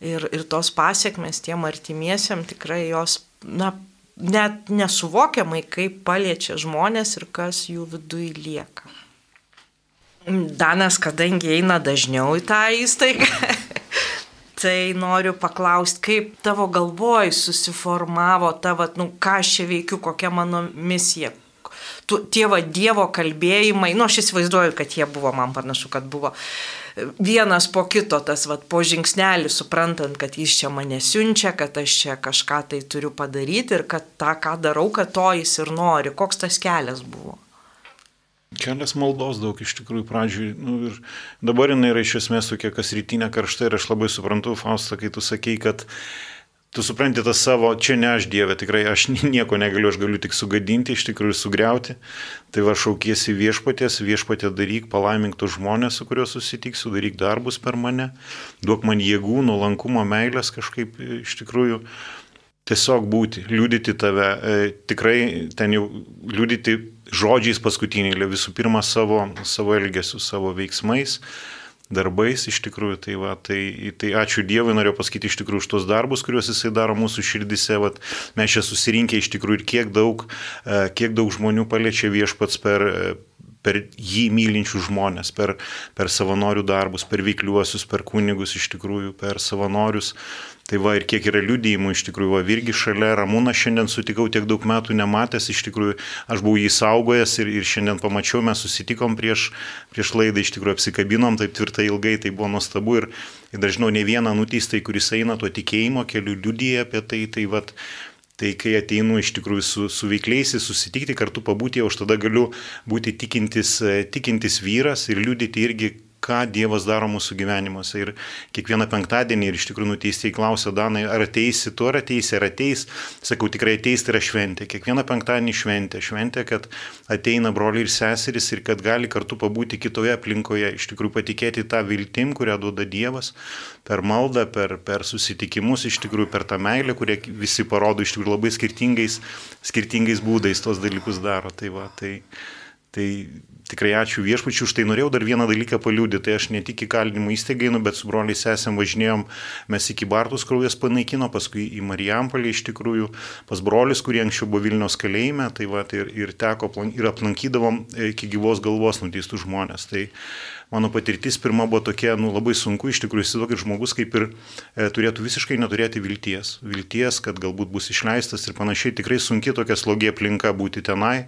ir, ir tos pasiekmes tiem artimiesiam tikrai jos, na, net nesuvokiamai, kaip paliečia žmonės ir kas jų viduje lieka. Danas, kadangi eina dažniau į tą įstaigą, [laughs] tai noriu paklausti, kaip tavo galvoj susiformavo tavo, nu, ką aš čia veikiu, kokia mano misija. Tie va Dievo kalbėjimai, nu, aš įsivaizduoju, kad jie buvo, man panašu, kad buvo vienas po kito tas vat, po žingsnelį, suprantant, kad jis čia mane siunčia, kad aš čia kažką tai turiu padaryti ir kad tą, ką darau, kad to jis ir nori. Koks tas kelias buvo? Kelias maldos daug iš tikrųjų pradžiui. Nu, ir dabar jinai yra iš esmės tokia kas rytinė karšta ir aš labai suprantu, Fausta, kai tu sakei, kad tu supranti tą savo, čia ne aš Dieve, tikrai aš [laughs] nieko negaliu, aš galiu tik sugadinti, iš tikrųjų sugriauti. Tai va šaukiesi viešpatės, viešpatė daryk, palaimink tus žmonės, su kuriuo susitiksiu, daryk darbus per mane, duok man jėgų, nuolankumo, meilės kažkaip iš tikrųjų tiesiog būti, liūdyti tave, e, tikrai ten jau liūdyti žodžiais paskutiniai, visų pirma savo, savo elgesiu, savo veiksmais darbais iš tikrųjų. Tai, va, tai, tai ačiū Dievui, noriu pasakyti iš tikrųjų už tos darbus, kuriuos jisai daro mūsų širdise. Va, mes čia susirinkę iš tikrųjų ir kiek daug, e, kiek daug žmonių paliečia viešpats per per jį mylinčių žmonės, per, per savanorių darbus, per veikliuosius, per kunigus iš tikrųjų, per savanorius. Tai va ir kiek yra liudijimų iš tikrųjų, va irgi šalia Ramūną šiandien sutikau tiek daug metų nematęs, iš tikrųjų aš buvau jį saugojęs ir, ir šiandien pamačiau, mes susitikom prieš, prieš laidą, iš tikrųjų apsikabinom taip tvirtai ilgai, tai buvo nuostabu ir, ir dažnau ne vieną nuteistą, kuris eina tuo tikėjimo keliu, liudyja apie tai, tai va Tai kai ateinu iš tikrųjų su, su veikliais, susitikti kartu pabūti, aš tada galiu būti tikintis, tikintis vyras ir liūdėti irgi ką Dievas daro mūsų gyvenimuose. Ir kiekvieną penktadienį ir iš tikrųjų nuteistieji klausia Danai, ar ateisi tu, ar ateisi, ar ateis. Sakau, tikrai ateis tai yra šventė. Kiekvieną penktadienį šventė. Šventė, kad ateina broliai ir seserys ir kad gali kartu pabūti kitoje aplinkoje. Iš tikrųjų patikėti tą viltim, kurią duoda Dievas per maldą, per, per susitikimus, iš tikrųjų per tą meilę, kurie visi parodo iš tikrųjų labai skirtingais, skirtingais būdais tos dalykus daro. Tai va, tai, tai tikrai ačiū viešpačiu už tai. Norėjau dar vieną dalyką paliūdyti. Tai aš ne tik į kalinimo įstaigą einu, bet su broliai sesėm važinėjom, mes iki Bartus kraujas panaikino, paskui į Marijampolį iš tikrųjų, pas brolius, kurie anksčiau buvo Vilnius kalėjime, tai va, tai ir, ir teko ir aplankydavom iki gyvos galvos nuteistų žmonės. Tai mano patirtis pirma buvo tokia, nu, labai sunku iš tikrųjų įsivaizduoti, žmogus kaip ir e, turėtų visiškai neturėti vilties. Vilties, kad galbūt bus išleistas ir panašiai. Tikrai sunki tokia slogi aplinka būti tenai.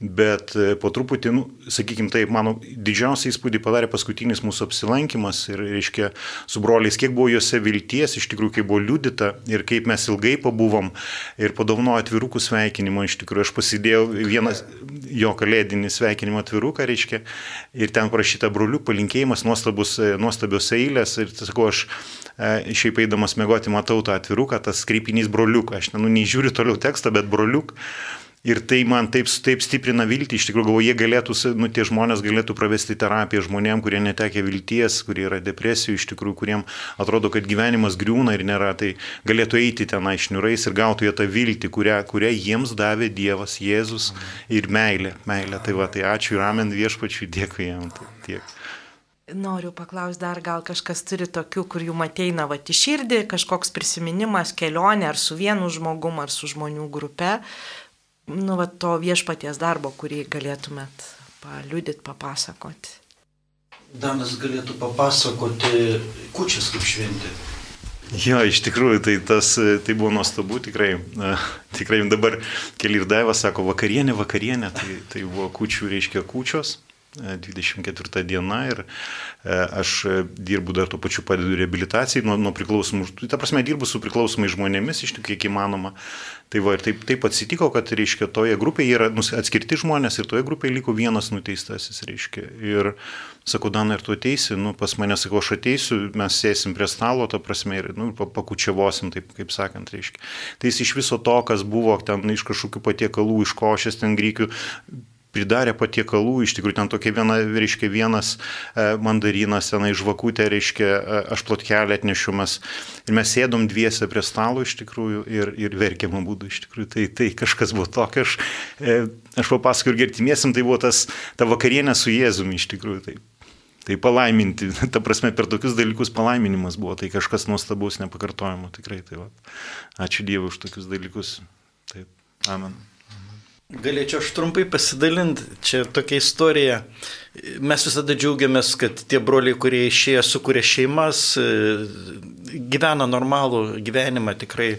Bet e, po truputį, nu, sakykime taip, mano didžiausią įspūdį padarė paskutinis mūsų apsilankimas ir, reiškia, su broliais, kiek buvo juose vilties, iš tikrųjų, kaip buvo liudita ir kaip mes ilgai pabuvom ir padovanojo atvirukų sveikinimo, iš tikrųjų, aš pasidėjau vieną jo kalėdinį sveikinimo atviruką, reiškia, ir ten prašyta brolių palinkėjimas, nuostabus, e, nuostabios eilės ir, sakau, aš e, šiaip eidamas mėgoti matau tą atviruką, tas kreipinys broliuk, aš, nu, nežiūriu toliau tekstą, bet broliuk. Ir tai man taip, taip stiprina viltį, iš tikrųjų galvoju, jie galėtų, nu, tie žmonės galėtų pravesti terapiją žmonėm, kurie netekė vilties, kurie yra depresijų, iš tikrųjų, kuriem atrodo, kad gyvenimas griūna ir nėra, tai galėtų eiti tenai šniurais ir gautų jie tą viltį, kurią, kurią jiems davė Dievas, Jėzus ir meilė. meilė. Tai va, tai ačiū ir amen viešpačiui, dėkui jam. Tai tiek. Noriu paklausti dar, gal kažkas turi tokių, kur jums ateina va į širdį, kažkoks prisiminimas, kelionė ar su vienu žmogumu, ar su žmonių grupe, nu, va, to viešpaties darbo, kurį galėtumėt paliudit, papasakoti. Danas galėtų papasakoti kučias kaip šventė. Jo, iš tikrųjų, tai, tas, tai buvo nuostabu, tikrai, tikrai dabar keli ir Daiva sako vakarienė, vakarienė, tai, tai buvo kučių, reiškia kučios, 24 diena ir e, aš dirbu dar tuo pačiu padedu reabilitacijai nuo, nuo priklausomų, ta prasme dirbu su priklausomai žmonėmis iš tikrųjų kiek įmanoma. Tai va ir taip, taip atsitiko, kad, reiškia, toje grupėje yra atskirti žmonės ir toje grupėje liko vienas nuteistasis, reiškia. Ir sakau, Dana, ir tu ateisi, nu, pas mane sakau, aš ateisiu, mes sėsim prie stalo, ta prasme, ir, nu, pakučiavosim, taip kaip sakant, reiškia. Tai jis iš viso to, kas buvo ten iš kažkokių patiekalų, iš košės, ten grykių, pridarė patiekalų, iš tikrųjų ten tokia viena, reiškia, vienas e, mandarinas, ten žvakutė, reiškia, e, aš plotkelį atnešiumas. Ir mes sėdom dviese prie stalo iš tikrųjų ir, ir verkėm būdų iš tikrųjų. Tai, tai kažkas buvo tokio, aš, e, aš papasakoju ir gertimiesim, tai buvo tas, ta vakarienė su Jėzumi iš tikrųjų. Tai, tai palaiminti, [laughs] ta prasme, per tokius dalykus palaiminimas buvo, tai kažkas nuostabaus, nepakartojamo tikrai. Tai va. Ačiū Dievui už tokius dalykus. Taip, amen. Galėčiau aš trumpai pasidalinti, čia tokia istorija. Mes visada džiaugiamės, kad tie broliai, kurie išėjo, sukūrė šeimas, gyvena normalų gyvenimą, tikrai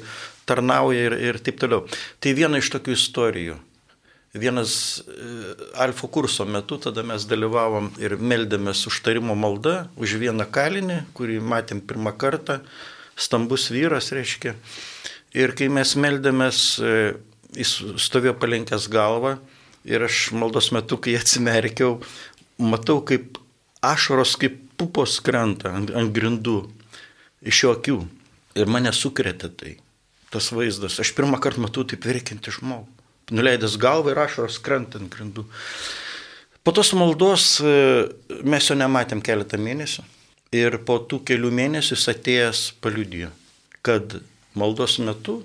tarnauja ir, ir taip toliau. Tai viena iš tokių istorijų. Vienas alfa kurso metu tada mes dalyvavom ir meldėmės užtarimo maldą už vieną kalinį, kurį matėm pirmą kartą, stambus vyras reiškia. Ir kai mes meldėmės jis stovėjo palenkęs galvą ir aš maldos metu, kai atsimerkiau, matau, kaip ašaros, kaip pupos krenta ant, ant grindų iš jo akių. Ir mane sukrėtė tai, tas vaizdas. Aš pirmą kartą matau taip verkinti žmogų. Nuleidęs galvą ir ašaros krenta ant grindų. Po tos maldos e, mes jo nematėm keletą mėnesių. Ir po tų kelių mėnesių jis atėjęs paliudijo, kad maldos metu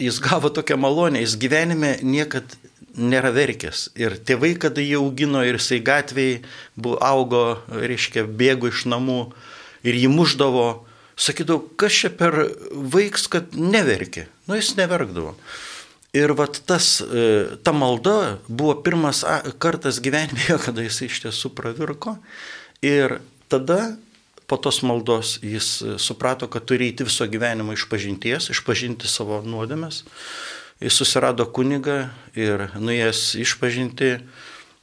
jis gavo tokią malonę, jis gyvenime niekad nėra verkęs. Ir tėvai, kada jį augino ir jisai gatvėje buvo, augo, reiškia, bėgo iš namų ir jį muždavo, sakydavo, kas čia per vaiks, kad neverkė. Nu, jis neverkdavo. Ir vat tas, e, ta malda buvo pirmas kartas gyvenime, [laughs] kada jis iš tiesų pravirko. Ir tada po tos maldos jis e, suprato, kad turi įti viso gyvenimo išpažinties, išpažinti savo nuodėmes. Jis susirado kunigą ir nuėjęs išpažinti,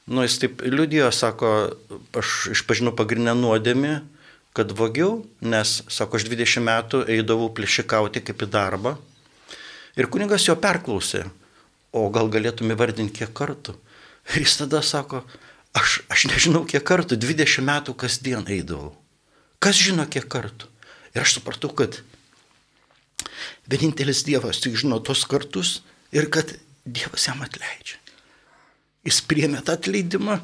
nu jis taip liudijo, sako, aš išpažinau pagrindinę nuodėmį, kad vogiau, nes, sako, aš 20 metų eidavau plėšikauti kaip į darbą. Ir kunigas jo perklausė, o gal galėtum įvardinti kiek kartų. Ir jis tada sako, aš, aš nežinau kiek kartų, 20 metų kasdien eidavau. Kas žino kiek kartų? Ir aš supratau, kad vienintelis Dievas tik žino tos kartus ir kad Dievas jam atleidžia. Jis priemė tą atleidimą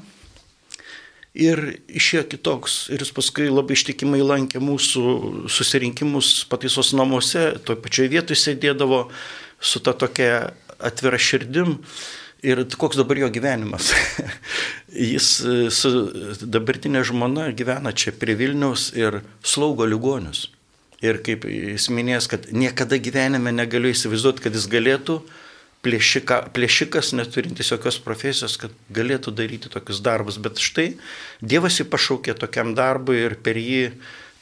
ir išėjo kitoks. Ir jis paskui labai ištikimai lankė mūsų susirinkimus pataisos namuose, toj pačioj vietoje sėdėdavo su ta tokia atvira širdim. Ir koks dabar jo gyvenimas? [laughs] Jis e, su dabartinė žmona gyvena čia prie Vilniaus ir slaugo ligonius. Ir kaip jis minėjęs, kad niekada gyvenime negaliu įsivaizduoti, kad jis galėtų, plėšika, plėšikas neturintis jokios profesijos, kad galėtų daryti tokius darbus. Bet štai Dievas jį pašaukė tokiam darbui ir per jį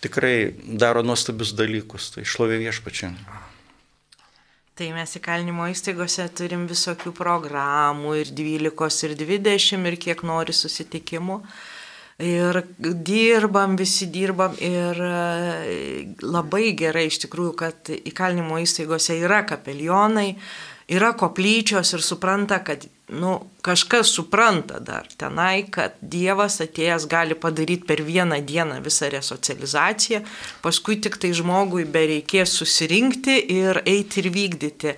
tikrai daro nuostabius dalykus. Tai šlovė viešpačiai. Tai mes įkalinimo įstaigose turim visokių programų ir 12 ir 20 ir kiek nori susitikimų. Ir dirbam, visi dirbam ir e, labai gerai iš tikrųjų, kad įkalinimo įstaigose yra kapelionai, yra koplyčios ir supranta, kad nu, kažkas supranta dar tenai, kad Dievas atėjęs gali padaryti per vieną dieną visą resocializaciją, paskui tik tai žmogui bereikės susirinkti ir eiti ir vykdyti.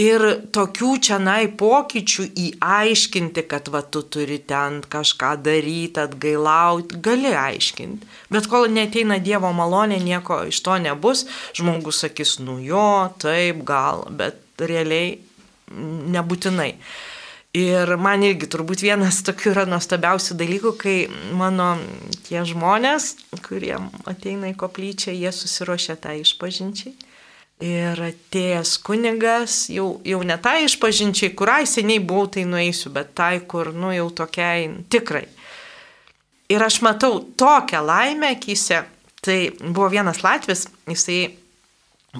Ir tokių čia nai pokyčių įaiškinti, kad va tu turi ten kažką daryti, atgailauti, gali aiškinti. Bet kol neteina Dievo malonė, nieko iš to nebus. Žmogus sakys, nu jo, taip, gal, bet realiai nebūtinai. Ir man irgi turbūt vienas tokių yra nuostabiausių dalykų, kai mano tie žmonės, kurie ateina į koplyčią, jie susiruošia tą išpažinčiai. Ir atėjęs kunigas, jau, jau ne tai išpažinčiai, kur ai seniai buvau, tai nueisiu, bet tai, kur, nu, jau tokiai tikrai. Ir aš matau tokią laimę akise. Tai buvo vienas Latvis, jisai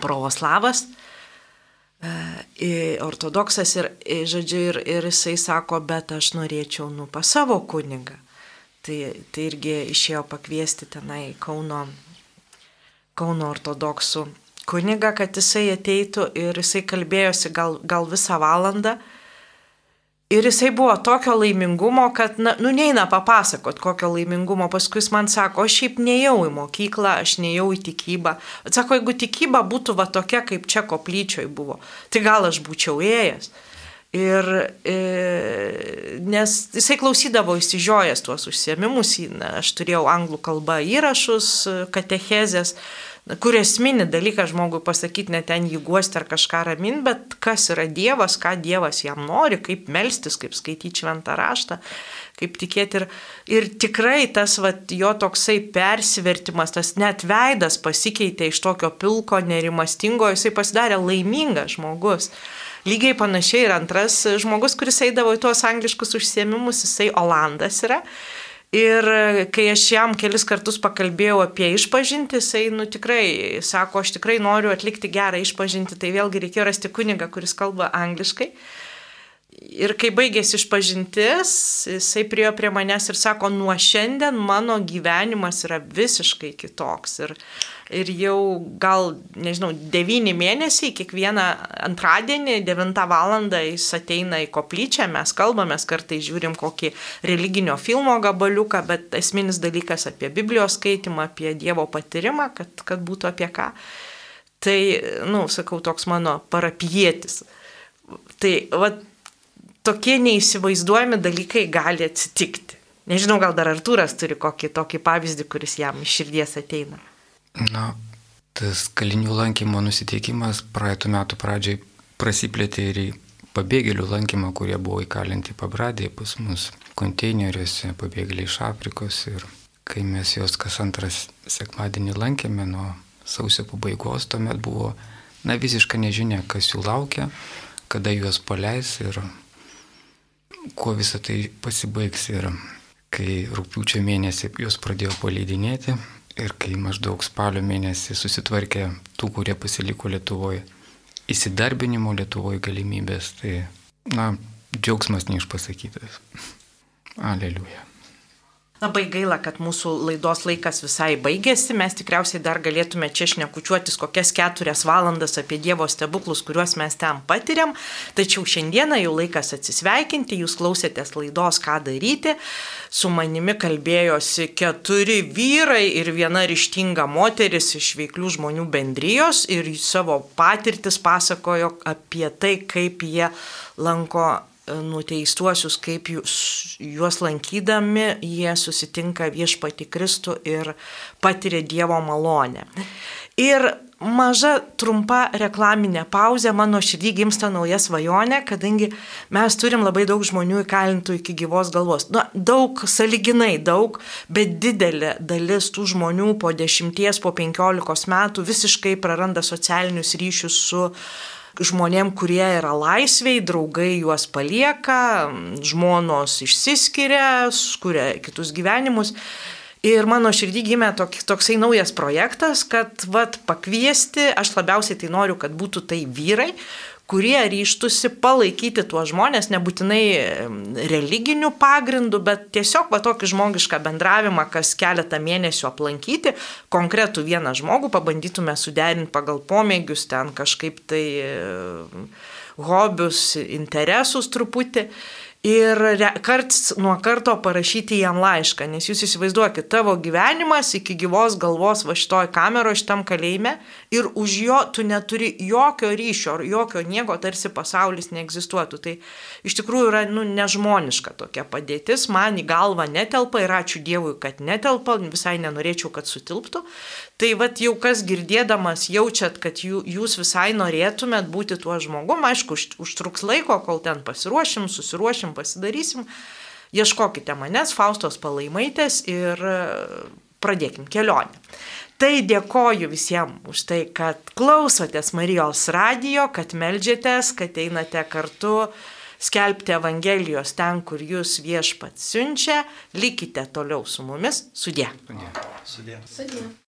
pravoslavas, ortodoksas ir, žodžiu, ir, ir jisai sako, bet aš norėčiau, nu, pas savo kunigą. Tai, tai irgi išėjo pakviesti tenai Kauno, Kauno ortodoksų kunigą, kad jisai ateitų ir jisai kalbėjosi gal, gal visą valandą. Ir jisai buvo tokio laimingumo, kad, na, nu, neina papasakot, kokio laimingumo. Paskui jis man sako, aš šiaip nejau į mokyklą, aš nejau į tikybą. Bet sako, jeigu tikyba būtų va tokia, kaip čia koplyčioj buvo, tai gal aš būčiau ėjęs. Ir e, nes jisai klausydavo įsižiojęs tuos užsiemimus, na, aš turėjau anglų kalbą įrašus, katechezės, kur esminį dalyką žmogui pasakyti, ne ten jį guosti ar kažką ramin, bet kas yra Dievas, ką Dievas jam nori, kaip melstis, kaip skaityti šventą raštą, kaip tikėti. Ir, ir tikrai tas vat, jo toksai persivertimas, tas net veidas pasikeitė iš tokio pilko, nerimastingo, jisai pasidarė laimingas žmogus. Lygiai panašiai ir antras žmogus, kuris eidavo į tuos angliškus užsiemimus, jisai Olandas yra. Ir kai aš jam kelis kartus pakalbėjau apie išpažinti, jisai, nu tikrai, sako, aš tikrai noriu atlikti gerą išpažinti, tai vėlgi reikėjo rasti kunigą, kuris kalba angliškai. Ir kai baigėsi išpažintis, jisai priejo prie manęs ir sako, nuo šiandien mano gyvenimas yra visiškai kitoks. Ir, ir jau gal, nežinau, devyni mėnesiai, kiekvieną antradienį, 9 val. jis ateina į koplyčią, mes kalbamės, kartai žiūrim kokį religinio filmo gabaliuką, bet esminis dalykas apie Biblijos skaitimą, apie Dievo patyrimą, kad, kad būtų apie ką. Tai, na, nu, sakau, toks mano parapietis. Tai, va, tokie neįsivaizduojami dalykai gali atsitikti. Nežinau, gal dar Artūras turi kokį tokį pavyzdį, kuris jam iš širdies ateina. Na, tas kalinių lankymo nusiteikimas praeitų metų pradžiai prasiplėtė ir į pabėgėlių lankymą, kurie buvo įkalinti pabradėje pas mus konteineriuose, pabėgėliai iš Afrikos. Ir kai mes juos kas antras sekmadienį lankėme nuo sausio pabaigos, tuomet buvo, na, visiška nežinia, kas jų laukia, kada juos paleis ir kuo visą tai pasibaigs. Ir kai rūpiučio mėnesį juos pradėjo paleidinėti, Ir kai maždaug spalio mėnesį susitvarkė tų, kurie pasiliko Lietuvoje, įsidarbinimo Lietuvoje galimybės, tai, na, džiaugsmas neišpasakytas. Aleliuja. Labai gaila, kad mūsų laidos laikas visai baigėsi. Mes tikriausiai dar galėtume čia šnekučiuotis kokias keturias valandas apie Dievo stebuklus, kuriuos mes ten patiriam. Tačiau šiandieną jau laikas atsisveikinti. Jūs klausėtės laidos, ką daryti. Su manimi kalbėjosi keturi vyrai ir viena ryštinga moteris iš veiklių žmonių bendrijos ir savo patirtis pasakojo apie tai, kaip jie lanko nuteistuosius, kaip juos lankydami, jie susitinka viešpati Kristų ir patiria Dievo malonę. Ir maža trumpa reklaminė pauzė, mano širdį gimsta nauja svajonė, kadangi mes turim labai daug žmonių įkalintų iki gyvos galvos. Na, daug, saliginai daug, bet didelė dalis tų žmonių po dešimties, po penkiolikos metų visiškai praranda socialinius ryšius su žmonėm, kurie yra laisviai, draugai juos palieka, žmonos išsiskiria, kuria kitus gyvenimus. Ir mano širdį gimė tok, toksai naujas projektas, kad vat, pakviesti, aš labiausiai tai noriu, kad būtų tai vyrai, kurie ryštusi palaikyti tuos žmonės, nebūtinai religinių pagrindų, bet tiesiog va tokį žmogišką bendravimą, kas keletą mėnesių aplankyti, konkretų vieną žmogų pabandytume suderinti pagal pomėgius, ten kažkaip tai hobius, interesus truputį ir karts nuo karto parašyti jam laišką, nes jūs įsivaizduokit, tavo gyvenimas iki gyvos galvos va šitoj kameroje, šitam kalėjime ir už jo tu neturi jokio ryšio, jokio nieko, tarsi pasaulis neegzistuotų. Tai iš tikrųjų yra nu, nežmoniška tokia padėtis, man į galvą netelpa ir ačiū Dievui, kad netelpa, visai nenorėčiau, kad sutilptų. Tai vad jau kas girdėdamas jaučiat, kad jūs visai norėtumėt būti tuo žmogum, aišku, užtruks laiko, kol ten pasiruošim, susiruošim, pasidarysim. Ieškokite manęs, Faustos palaimaitės ir pradėkim kelionę. Tai dėkoju visiems už tai, kad klausotės Marijos radijo, kad melžiatės, kad einate kartu skelbti Evangelijos ten, kur jūs viešpat siunčia. Likite toliau su mumis. Sudė. Sudė. Sudė.